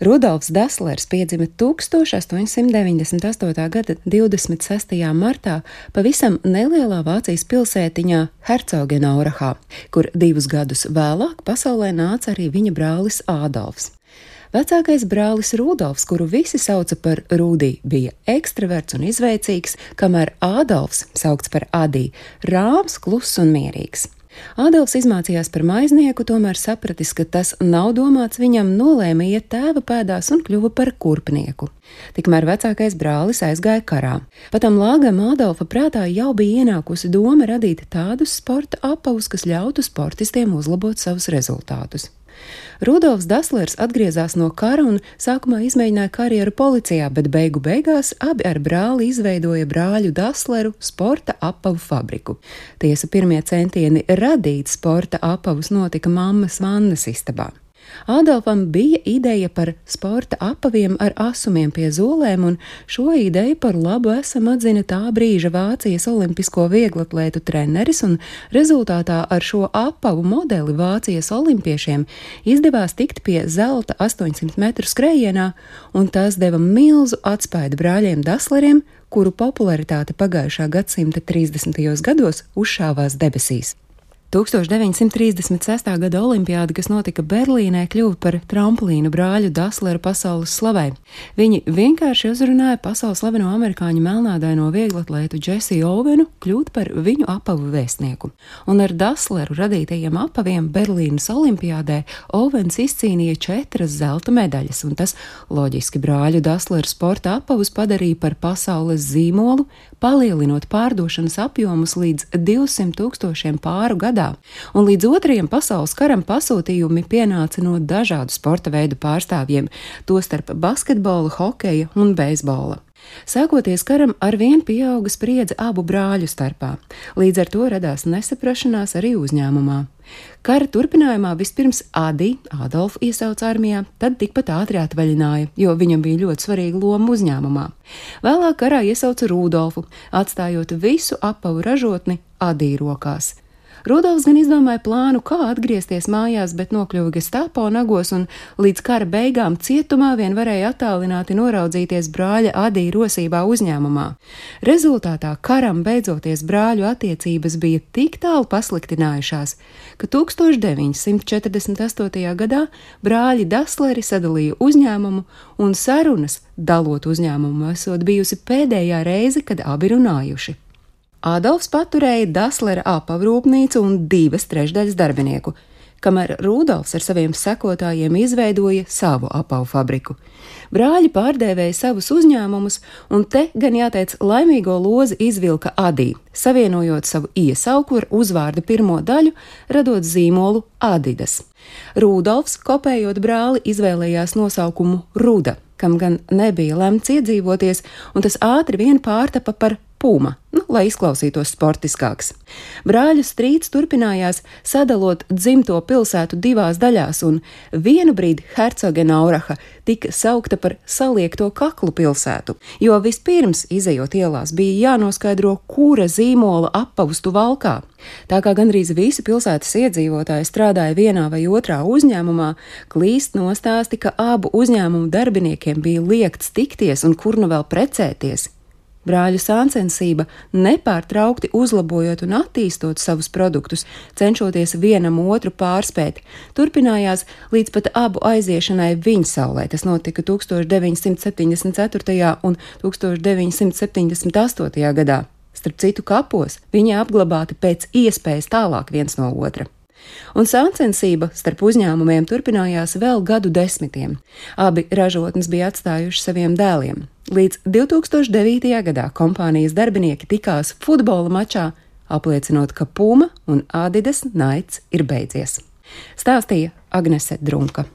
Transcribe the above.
Rudolfs Daslers piedzima 1898. gada 26. martā pavisam nelielā Vācijas pilsētiņā Hercogenaurahā, kur divus gadus vēlāk pasaulē nāca arī viņa brālis Ādolfs. Vecākais brālis Rudolfs, kuru visi sauca par Rūdī, bija ekstraverts un izveicīgs, kamēr Ādolfs, saukts par Adī, rāms, kluss un mierīgs. Ādams izmācījās par maiznieku, tomēr sapratis, ka tas nav domāts viņam, nolēma iet tēva pēdās un kļuva par kurpnieku. Tikmēr vecākais brālis aizgāja karā. Patam lāgam Ādolfa prātā jau bija ienākusi doma radīt tādus sporta apavus, kas ļautu sportistiem uzlabot savus rezultātus. Rudolfs Daslers atgriezās no kara un sākumā izmēģināja karjeru policijā, bet beigu beigās abi ar brāli izveidoja brāļu Dasleru sporta apavu fabriku. Tiesa pirmie centieni radīt sporta apavus notika mammas vannas istabā. Ādolfam bija ideja par sporta apaviem ar asumiem pie zolēm, un šo ideju par labu esam atzina tā brīža Vācijas olimpisko vieglatlētu treneris, un rezultātā ar šo apavu modeli Vācijas olimpiešiem izdevās tikt pie zelta 800 metru skrējienā, un tas deva milzu atspaidu brāļiem Dasleriem, kuru popularitāte pagājušā gadsimta 30. gados uzšāvās debesīs. 1936. gada olimpiāda, kas notika Berlīnē, kļuva par tramplīnu brāļu Dasleru pasaules slavai. Viņi vienkārši uzrunāja pasaules slaveno amerikāņu melnādaino vieglatlētu Džesiju Ovenu kļūt par viņu apavu vēstnieku. Un ar Dasleru radītajiem apaviem Berlīnas olimpiādē Ovens izcīnīja četras zelta medaļas, un tas loģiski brāļu Dasleru sporta apavus padarīja par pasaules zīmolu, palielinot pārdošanas apjomus līdz 200 tūkstošiem pāru gadā gadā, un līdz otrajam pasaules karam pasūtījumi pienāca no dažādu sporta veidu pārstāvjiem, tostarp basketbola, hokeja un beisbola. Sākoties karam, arvien pieauga spriedze abu brāļu starpā, līdz ar to radās nesaprašanās arī uzņēmumā. Kara turpinājumā vispirms Adi Adolfu iesauca armijā, tad tikpat ātri atvaļināja, jo viņam bija ļoti svarīga loma uzņēmumā. Vēlāk karā iesauca Rudolfu, atstājot visu apavu ražotni Adī rokās. Rudolfs gan izdomāja plānu, kā atgriezties mājās, bet nokļuva Gestapo nagos un līdz kara beigām cietumā vien varēja attālināti noraudzīties brāļa Adī rosībā uzņēmumā. Rezultātā karam beidzoties brāļu attiecības bija tik tālu pasliktinājušās, ka 1948. gadā brāļi Dasleri sadalīja uzņēmumu un sarunas dalot uzņēmumu esot bijusi pēdējā reize, kad abi runājuši. Adolfs paturēja Daslera apavrūpnīcu un divas trešdaļas darbinieku, kamēr Rudolfs ar saviem sekotājiem izveidoja savu apavu fabriku. Brāļi pārdēvēja savus uzņēmumus, un te gan jāteic, laimīgo lozi izvilka Adī, savienojot savu iesauku ar uzvārdu pirmo daļu, radot zīmolu Adidas. Rudolfs, kopējot brāli, izvēlējās nosaukumu Ruda, kam gan nebija lemts iedzīvoties, un tas ātri vien pārtapa par Puma, nu, lai izklausītos sportiskāks. Brāļu strīds turpinājās, sadalot dzimto pilsētu divās daļās, un vienu brīdi Hercogenauraha tika saukta par saliekto kaklu pilsētu, jo vispirms, izējot ielās, bija jānoskaidro, kura zīmola apavus tu valkā. Tā kā gandrīz visi pilsētas iedzīvotāji strādāja vienā vai otrā uzņēmumā, klīst nostāsti, ka abu uzņēmumu darbiniekiem bija liekts tikties un kur nu vēl precēties. Brāļu sāncensība, nepārtraukti uzlabojot un attīstot savus produktus, cenšoties vienam otru pārspēt, turpinājās līdz pat abu aiziešanai viņa saulē. Tas notika 1974. un 1978. gadā. Starp citu, kapos viņi apglabāti pēc iespējas tālāk viens no otra un sāncensība starp uzņēmumiem turpinājās vēl gadu desmitiem. Abi ražotnes bija atstājuši saviem dēliem. Līdz 2009. gadā kompānijas darbinieki tikās futbola mačā, apliecinot, ka Puma un Adidas naids ir beidzies. Stāstīja Agnese Drunka.